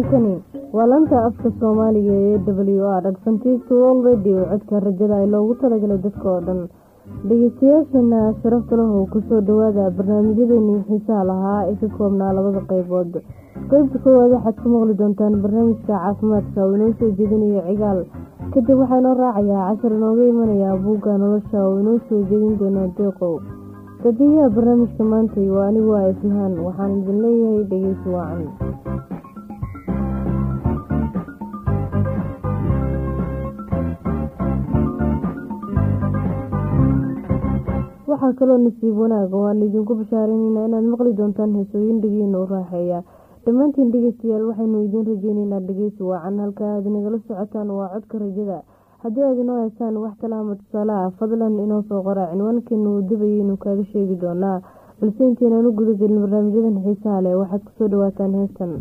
halkani waa lanta afka soomaaliga ee w r adventist world radio. Codka rajada ay loogu talagalay dadka oo dhan. Dhegeystayaashana sharafta lahu ku soo dhawaada barnaamijyadeennii xiisaha lahaa ee ka koobnaa labada qeybood qeybta koowaad waxaad ku maqli doontaan barnaamijka caafimaadka. Oo inoo soo jeedinayo cigaal. Kadib waxaa inoo raacayaa cashar inooga imanaya buugga nolosha. Oo inoo soo jeedin doona deeqow gadiyaha barnaamijka maantay waa anigu a ismahaan waxaan idin leeyahay dhegeysi waacan waxaa kaloo nasiib wanaaga waan idinku bashaareyneyna inaad maqli doontaan heesooyin dhigiina u raaxeeya. Dhammaantiin dhegeystayaal waxaynu idiin rajeyneynaa dhegeysi waacan halka aad nagala socotaan waa codka rajada. Haddii aad inoo heysaan wax kalaama tusaale ah fadlan inoo soo qora cinwaankeenu uu dabayeynu kaaga sheegi doonaa. Balse intaynan u guda gelin barnaamijyadan xiisaha leh waxaad ku soo dhawaataan heestan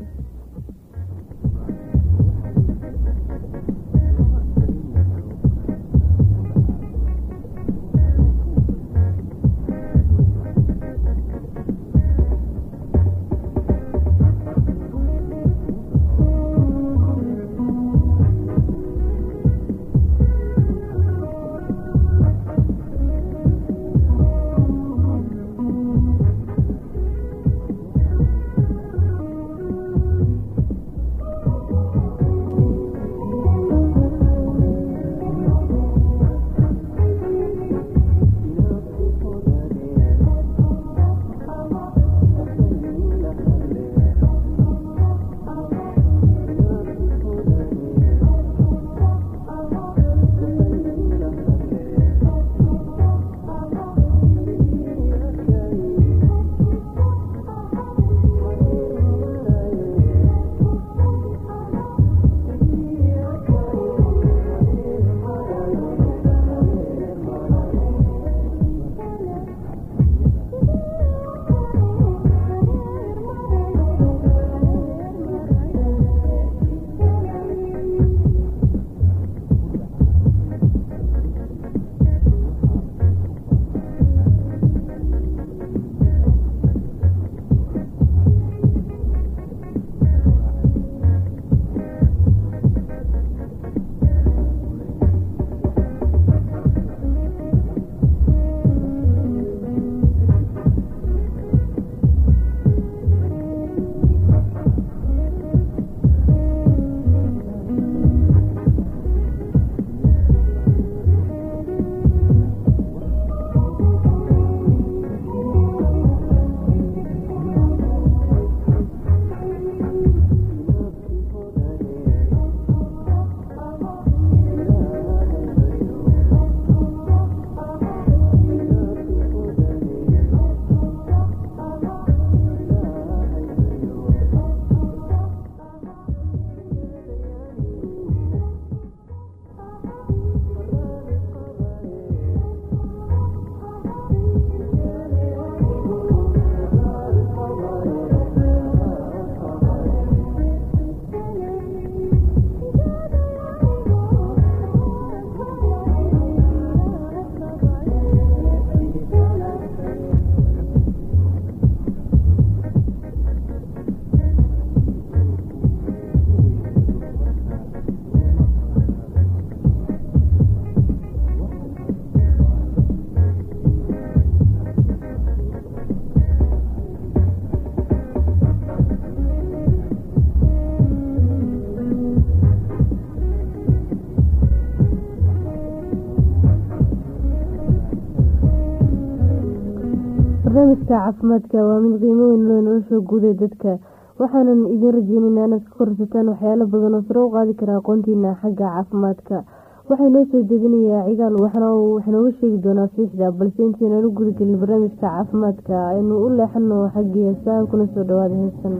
barnaamijka caafimaadka waa mid qiimo weyn leh nolosha guud ee dadka. Waxaanan idiin rajeyneynaa inaad ka korsataan waxyaalo badan oo sare u qaadi kara aqoontiina xagga caafimaadka. Waxaa inoo soo jeedinayaa cigaal waxnooga sheegi doonaa fiixda balse intaynan u gudagelin barnaamijka caafimaadka aynu u leexano xaggii heesaha kuna soo dhawaada heestan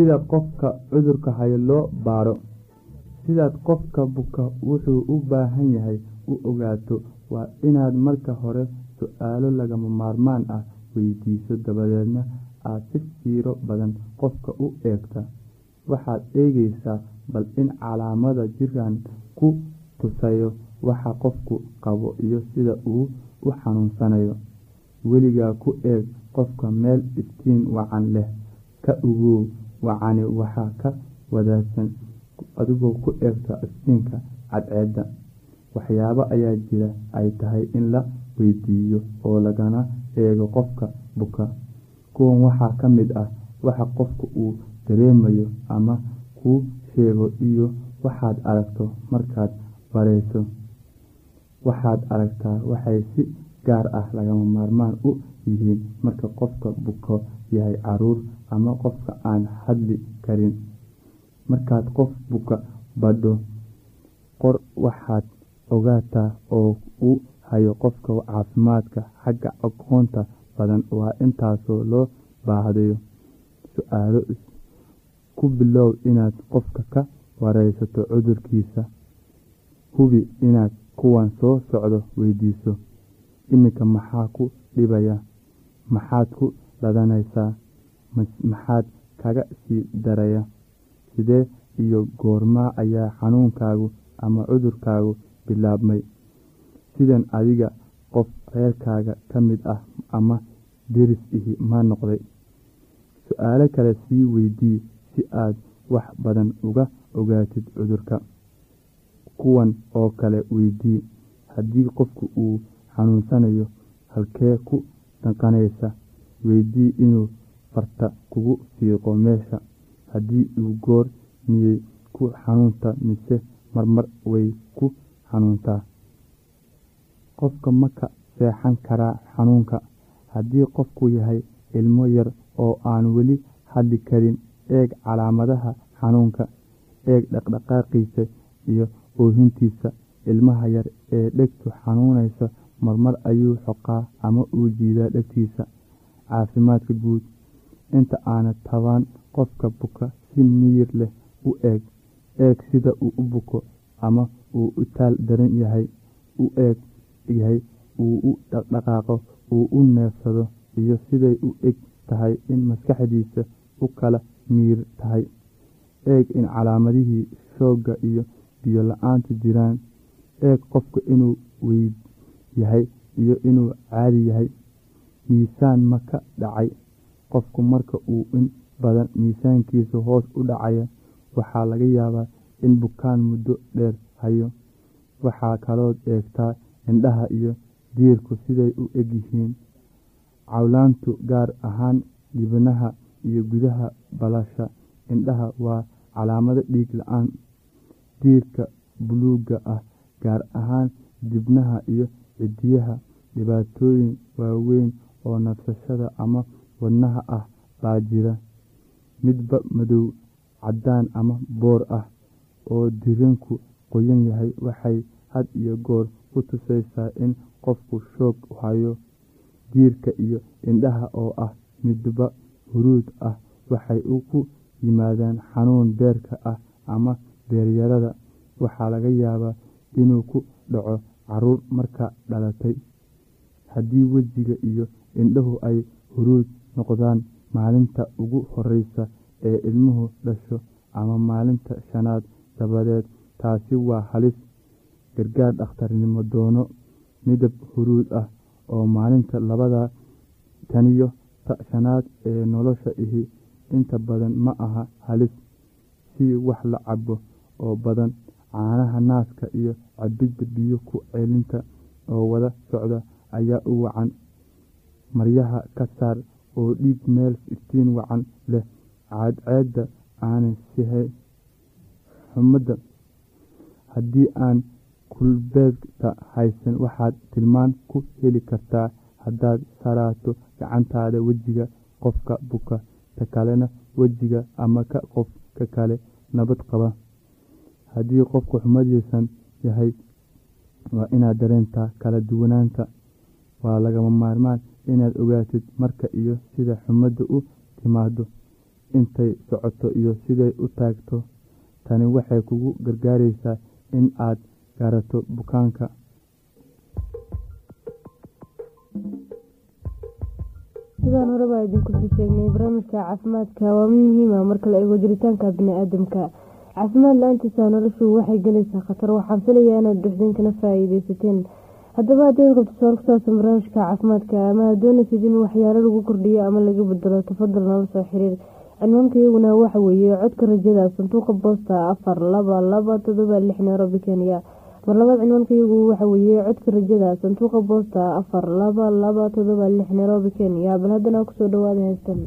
sida qofka cudurka hayo loo baadho sidaad qofka buka wuxuu u baahan yahay u ogaato waa inaad marka hore su'aalo lagama maarmaan ah weydiiso dabadeedna aad si fiiro badan qofka u eegta. Waxaad eegaysaa bal in calaamada jirkan ku tusayo waxa qofku qabo iyo sida uu u xanuunsanayo. Weligaa ku eeg qofka meel iftiin wacan leh ka ogow wacani waxaa ka wanaagsan adigoo ku eegta iftiinka cadceedda. Waxyaabo ayaa jira ay tahay in la weydiiyo oo lagana eego qofka buka. Kuwan waxaa ka mid ah waxa qofku uu dareemayo ama kuu sheego iyo waxaad aragto markaad barayso. Waxaad aragtaa waxay si gaar ah lagama maarmaan u yihiin marka qofka buko yahay carruur ama qofka aan hadli karin. Markaad qof buka badho qor waxaad ogaataa oo uu hayo qofka caafimaadka. Xagga aqoonta badan waa intaasoo loo baahdayo. Su'aalo ku bilow inaad qofka ka wareysato cudurkiisa. Hubi inaad kuwan soo socdo weydiiso. Iminka maxaa ku dhibaya? Maxaad ku ladanaysaa maxaad kaga sii daraya? Sidee? Iyo goormaa ayaa xanuunkaagu ama cudurkaagu bilaabmay. Sidan adiga qof reerkaaga ka mid ah ama deris ihi ma noqday. Su'aalo kale sii weydii si aad wax badan uga ogaatid cudurka. Kuwan oo kale weydii haddii qofku uu xanuunsanayo halkee ku danqanaysa weydii inuu farta kugu fiiqo meesha. Haddii uu goor miyey ku xanuunta mise marmar way ku xanuuntaa. Qofka ma ka seexan karaa xanuunka. Haddii qofku yahay ilmo yar oo aan weli hadli karin eeg calaamadaha xanuunka eeg dhaqdhaqaaqiisa iyo oohintiisa. Ilmaha yar ee dhegtu xanuunaysa marmar ayuu xoqaa ama uu jiidaa dhegtiisa. Caafimaadka guud inta aanad tabaan qofka buka si miyir leh u eeg. Eeg sida uu u buko ama uu u taal daran yahay. U eeg yahay uu u dhaqdhaqaaqo uu u neefsado iyo siday u eg tahay in maskaxdiisa u kala miir tahay. Eeg in calaamadihii shoogga iyo biyo la'aantu jiraan. Eeg qofka inuu weyd yahay iyo inuu caadi yahay. Miisaan ma ka dhacay qofku marka uu in badan miisaankiisa hoos u dhacaya waxaa laga yaabaa in bukaan muddo dheer hayo. Waxaa kalood eegtaa indhaha iyo diirku siday u egyihiin cawlaantu gaar ahaan dibnaha iyo gudaha balasha indhaha waa calaamado dhiig la'aan. Diirka buluugga ah gaar ahaan dibnaha iyo cidiyaha dhibaatooyin waaweyn oo nafsashada ama wadnaha ah baa jira. Midba madow caddaan ama boor ah oo dirinku qoyan yahay waxay had iyo goor ku tusaysaa in qofku shoog hayo. Diirka iyo indhaha oo ah midba huruud ah waxay ku yimaadaan xanuun beerka ah ama beeryarada waxaa laga yaabaa inuu ku dhaco carruur marka dhalatay. Haddii wejiga iyo indhuhu ay huruud noqdaan maalinta ugu horeysa ee ilmuhu dhasho ama maalinta shanaad dabadeed. Taasi waa halis gargaar dhakhtarnimo doono midab huruud ah oo maalinta labada taniyo ta shanaad ee nolosha ihi. Inta badan ma aha halis si wax la cabo oo badan. Caanaha naaska iyo cabidda biyo ku celinta oo wada socda ayaa u wacan. Maryaha ka saar oo dhiig meel iftiin wacan leh. Cadceedda aanay sihay xumada haddii aan kulbeegta haysan waxaad tilmaan ku heli kartaa. Haddaad saraato gacantaada wejiga qofka buka ta kalena wejiga ama ka qof ka kale nabad qaba. Haddii qofku xumadiisan yahay waa inaad dareentaa kala duwanaanta. Waa lagama maarmaan inaad ogaatid marka iyo sida xumadda u timaado intay socoto iyo siday u taagto. Tani waxay kugu gargaaraysaa in aad garato bukaanka. Sidaan horeba idinku sii sheegnay barnaamijka caafimaadka waa mid muhiima marka la eego jiritaanka bini-aadamka. Caafimaad la'aantiisa noloshu waxay gelaysaa khatar waxaan filayaa inaad duxdiinkana faa-iideysateen haddaba haddayd qabto su'aal ku saabsan barnaamijka caafimaadka ama aad doonaysid in waxyaalo lagu kordhiyo ama laga bedelo tafadal nala soo xiriir. Cinwaanka iyaguna waxa weeye codka rajada sanduuqa boosta afar laba laba todoba lix nairobi kenya. Mar labaad cinwaanka iyagu waxa weeye codka rajada sanduuqa boosta afar laba laba todoba lix nairobi kenya. Bal haddana ku soo dhawaada heestan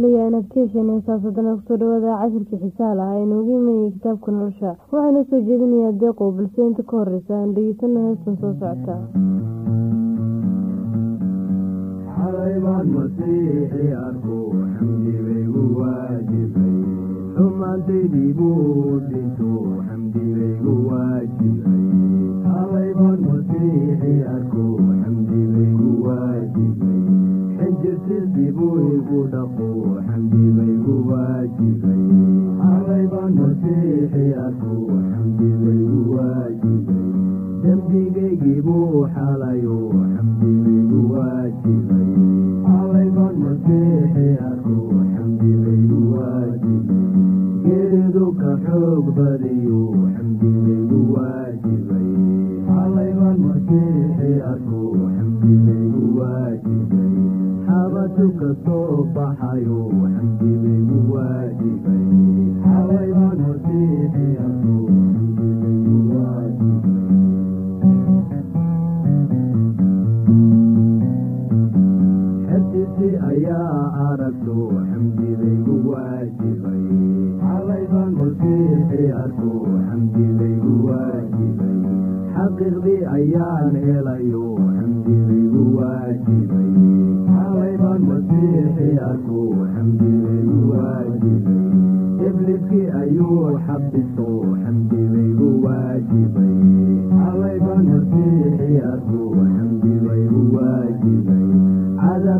filayaa inaad ka hesheen heesaas ku soo dhawaada cashirkii xiisaha lahaa ee noogu imanayay kitaabka nolosha. Waxaana soo jeedinayaa deeqow balse inta ka horeysa aan dhegeysano heestan soo socota xinjirtiisdiibuu igu dhaqo xamdibaygu waajibay xaqiiqdii ayaan helayo xamdibaygu waajibay xalaybaan masiixi arku xamdibaygu waajibay ibliskii ayuu xabiso xamdibaygu waajibay xalaybaan masiixi arku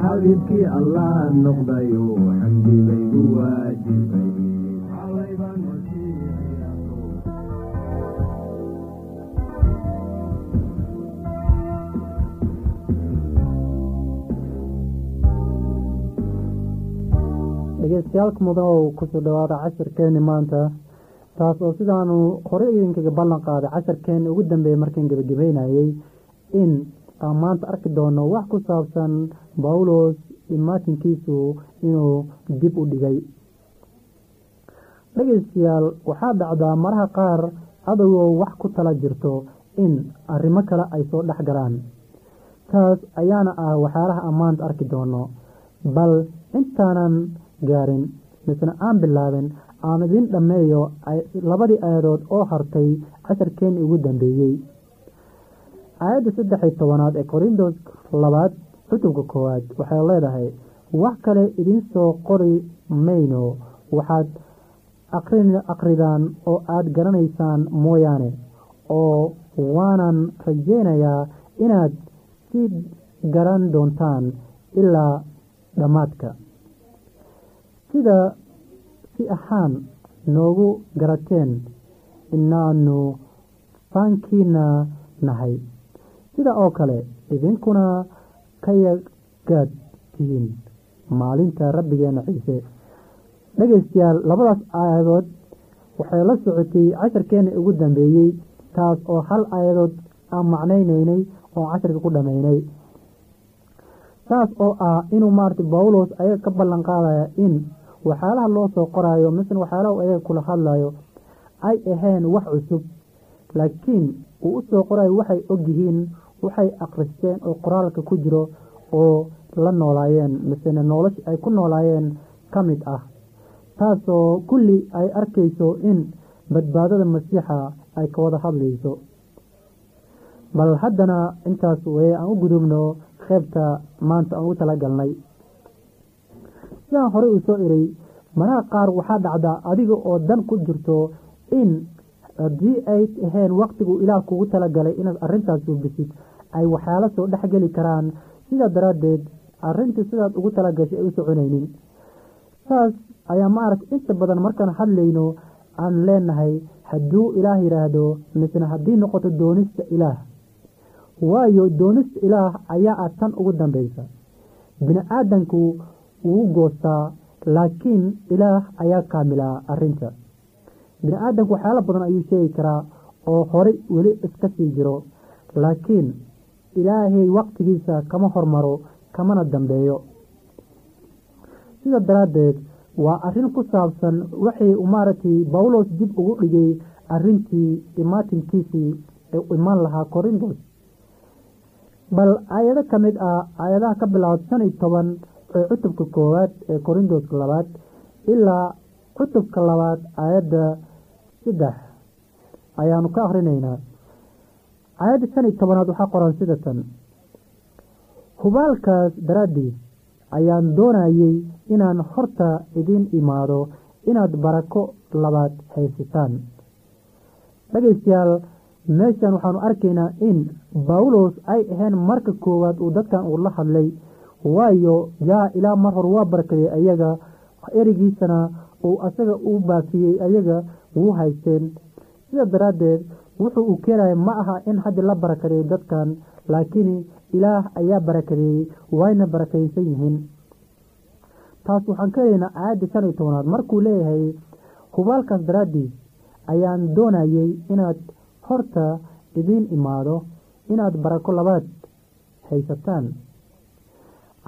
xabiibkii allah noqdayo xamdibaygu waajibay mudan oo ku soo dhawaada cashirkeeni maanta taas oo sidaanu horey idinkaga ballan qaaday casharkeeni ugu dambeeyey markaan gebagabeynayey in aan maanta arki doono wax ku saabsan bawlos imaatinkiisu inuu dib u dhigay. Dhegeystayaal waxaa dhacdaa maraha qaar adagoo wax ku tala jirto in arrimo kale ay soo dhex galaan. Taas ayaana ah waxyaalaha aan maanta arki doono. Bal intaanan gaarin misna aan bilaabin aan idin dhammeeyo labadii aayadood oo hartay casharkeenii ugu dambeeyey. Aayadda saddexiy tobanaad ee korindos labaad cutubka koowaad waxay leedahay wax kale idiin soo qori mayno waxaad akridaan oo aad garanaysaan mooyaane oo waanan rajeynayaa inaad si garan doontaan ilaa dhammaadka sida si ahaan noogu garateen inaanu faankiina nahay. Sida oo kale idinkuna ka yagaad maalinta rabbigeena ciise dhegeystayaal labadaas aayadood waxay la socotay casharkeena ugu dambeeyey taas oo hal aayadood aan macnaynaynay oo casharka ku dhammaynay saas oo ah inuu maarata bawlos ayaga ka ballan qaadaya in waxyaalaha loo soo qoraayo misna waxyaalaha ayaga kula hadlayo ay ahayn wax cusub. Laakiin uu u soo qorayo waxay ogyihiin waxay akhristeen oo qoraalka ku jiro oo la noolaayeen misena nolosha ay ku noolaayeen ka mid ah. Taasoo kulli ay arkayso in badbaadada masiixa ay ka wada hadlayso. Bal haddana intaas weye aan u gudubno qeybta maanta aan ugu talagalnay sidaan horey uu soo iray maraha qaar waxaa dhacdaa adiga oo dan ku jirto in haddii ay ahayn waktigu ilaah kugu talagalay inaad arrintaas suubisid ay waxyaalo soo dhexgeli karaan. Sidaa daraaddeed arrintii sidaad ugu talagashay ay u soconaynin. Saas ayaa ma arag inta badan markaan hadlayno aan leenahay hadduu ilaah yidhaahdo misna haddii noqoto doonista ilaah. Waayo doonista ilaah ayaa ah tan ugu dambaysa. Bini aadanku wuu goostaa laakiin ilaah ayaa kaamilaa arrinta. Bini aadanku waxyaalo badan ayuu sheegi karaa oo horey weli iska sii jiro laakiin ilaahay waqtigiisa kama hormaro kamana dambeeyo. Sida daraaddeed waa arrin ku saabsan waxay maaragtay bawlos dib ugu dhigay arrintii imaatinkiisii ee u imaan lahaa korintos bal aayado ka mid ah aayadaha ka bilaabad shan iyo toban ee cutubka koowaad ee korintoska labaad ilaa cutubka labaad aayadda saddex ayaanu ka akrinaynaa aayadda shan iyo tobanaad waxaa qoran sida tan. Hubaalkaas daraaddiis ayaan doonayey inaan horta idiin imaado inaad barako labaad haysataan. Dhegaystayaal meeshan waxaanu arkaynaa in bawlos ay ahayn marka koowaad uu dadkan uu la hadlay waayo yaa ilaa mar hor waa barakaday ayaga erigiisana uu asaga u baafiyey ayaga wuu haysteen. Sida daraaddeed wuxuu uu keenaya ma aha in haddi la barakadeeyo dadkan laakiin ilaah ayaa barakadeeyey wayna barakaysan yihiin. Taas waxaan ka helaynaa aayadda shan iyo tobanaad. Markuu leeyahay hubaalkaas daraaddiis ayaan doonayey inaad horta idiin imaado inaad barako labaad haysataan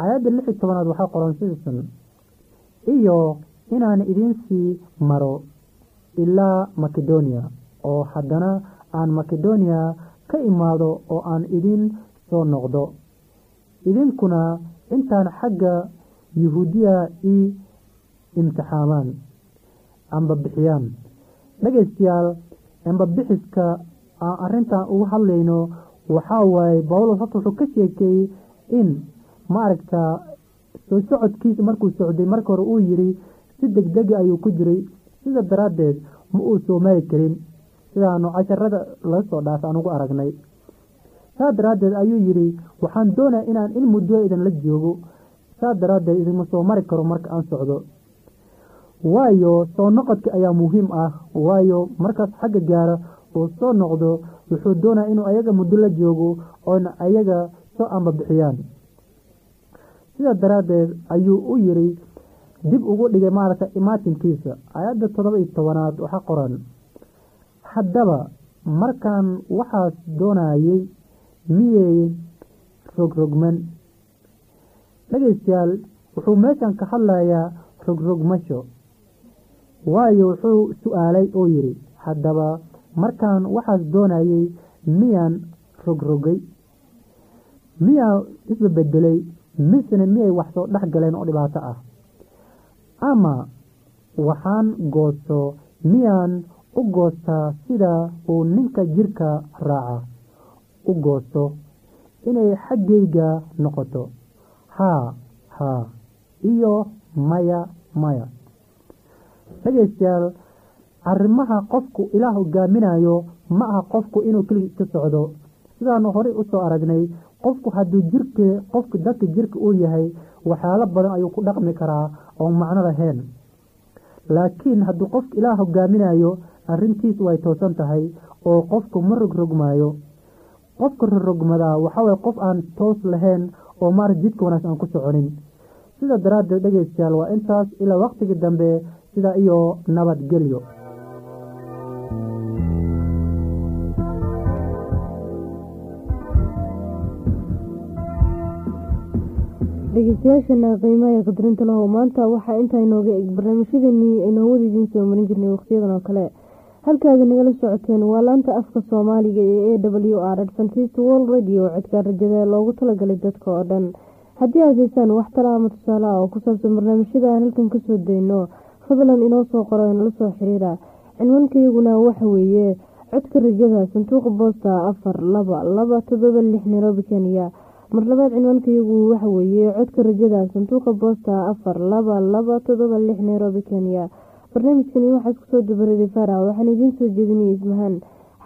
aayadda lix iyo tobanaad waxaa qoran sidasan iyo inaan idiin sii maro ilaa makedoniya oo haddana aan makedoniya ka imaado oo aan idin soo noqdo. Idinkuna intaan xagga yuhuudiya ii imtixaamaan amba bixiyaan. Dhegaystayaal amba bixiska aan arrintan ugu hadlayno waxaa waaye bawlos horta wuxuu ka sheekeeyey in maaragtaa soo socodkiisa markuu socday marka hore uu yidhi si degdega ayuu ku jiray. Sida daraaddeed ma uu soo mari karin. Sidaanu casharada laga soo dhaafay aan ugu aragnay. Saa daraaddeed ayuu yidhi waxaan doonaya inaan in muddo idinla joogo. Saa daraaddeed idinma soo mari karo marka aan socdo. Waayo soo noqodka ayaa muhiim ah. Waayo markaas xagga gaara oo soo noqdo wuxuu doonaya inuu ayaga muddo la joogo oona ayaga soo amba bixiyaan sida daraaddeed ayuu u yidhi dib ugu dhigay maaragtay imaatinkiisa. Aayadda toddoba iyo tobanaad waxaa qoran haddaba markaan waxaas doonayey miyey rogrogman? Dhegaystayaal wuxuu meeshan ka hadlayaa rogrogmasho. Waayo wuxuu su'aalay oo yidhi haddaba markaan waxaas doonayey miyaan rogrogay? Miyaa isbabedelay misena miyay wax soo dhex galeen oo dhibaato ah? Ama waxaan goosto miyaan u goostaa sida uu ninka jirka raaca? U goosto inay xaggayga noqoto. Haa haa iyo maya maya. Dhegaystayaal arrimaha qofku ilaah hogaaminayo ma aha qofku inuu keligii ka socdo. Sidaanu horey u soo aragnay qofku hadduu jirka qofku dadka jirka uu yahay waxyaalo badan ayuu ku dhaqmi karaa oo macno lahayn laakiin hadduu qofku ilaah hogaaminayo arrintiis way toosan tahay oo qofku ma rogrogmaayo qofka rogrogmadaa waxaway qof aan toos lahayn oo maar jidka wanaas aan ku soconin. Sida daraaddeed dhegaystayaal waa intaas ilaa waqtigii dambe sida iyo nabadgelyo dhegeystayaashana qiimaha qadarinta lahow maanta waxaa intaa inooga eg barnaamijyadeenii aynoo wada idiin soo marin jirnay wakhtiyadan oo kale. Halkaadi nagala socoteen waa laanta afka soomaaliga ee a w r adventist world radio codka rajada loogu talagalay dadka oo dhan. Haddii aad haysaan wax tala ama tusaale ah oo ku saabsan barnaamijyada aan halkan ka soo dayno fadlan inoo soo qoro inala soo xiriira. Cinwaankayaguna waxa weeye codka rajada sanduuqa boosta afar laba laba todoba lix nairobi kenya mar labaad cinwaankayagu waxa weeye codka rajada sanduuqa boosta afar laba laba todoba lix nairobi kenya. Barnaamijkani waxaa iskusoo dabaraday faraha waxaan idiin soo jeedinayay ismahaan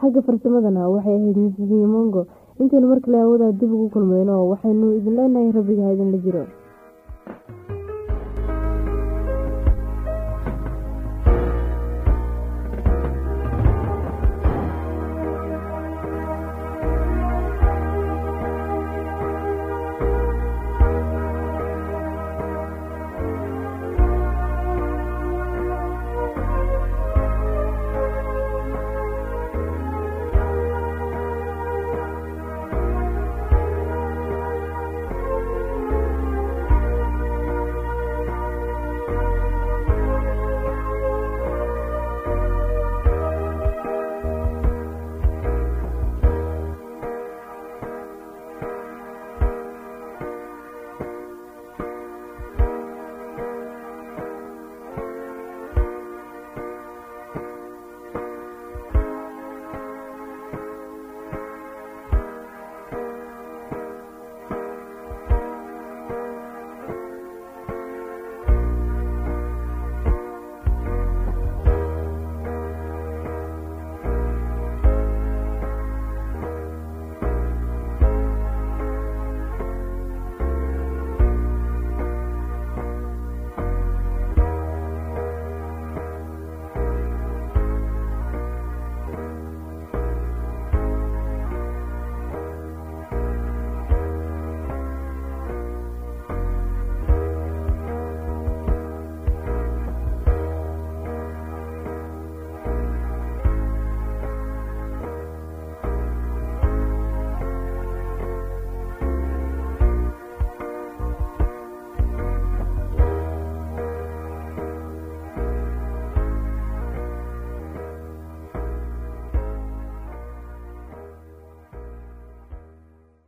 xagga farsamadana waxay ahayd mrs mongo intaynu mar kale awodaa dib ugu kulmayno waxaynu idin leenahay rabbiga idinla jiro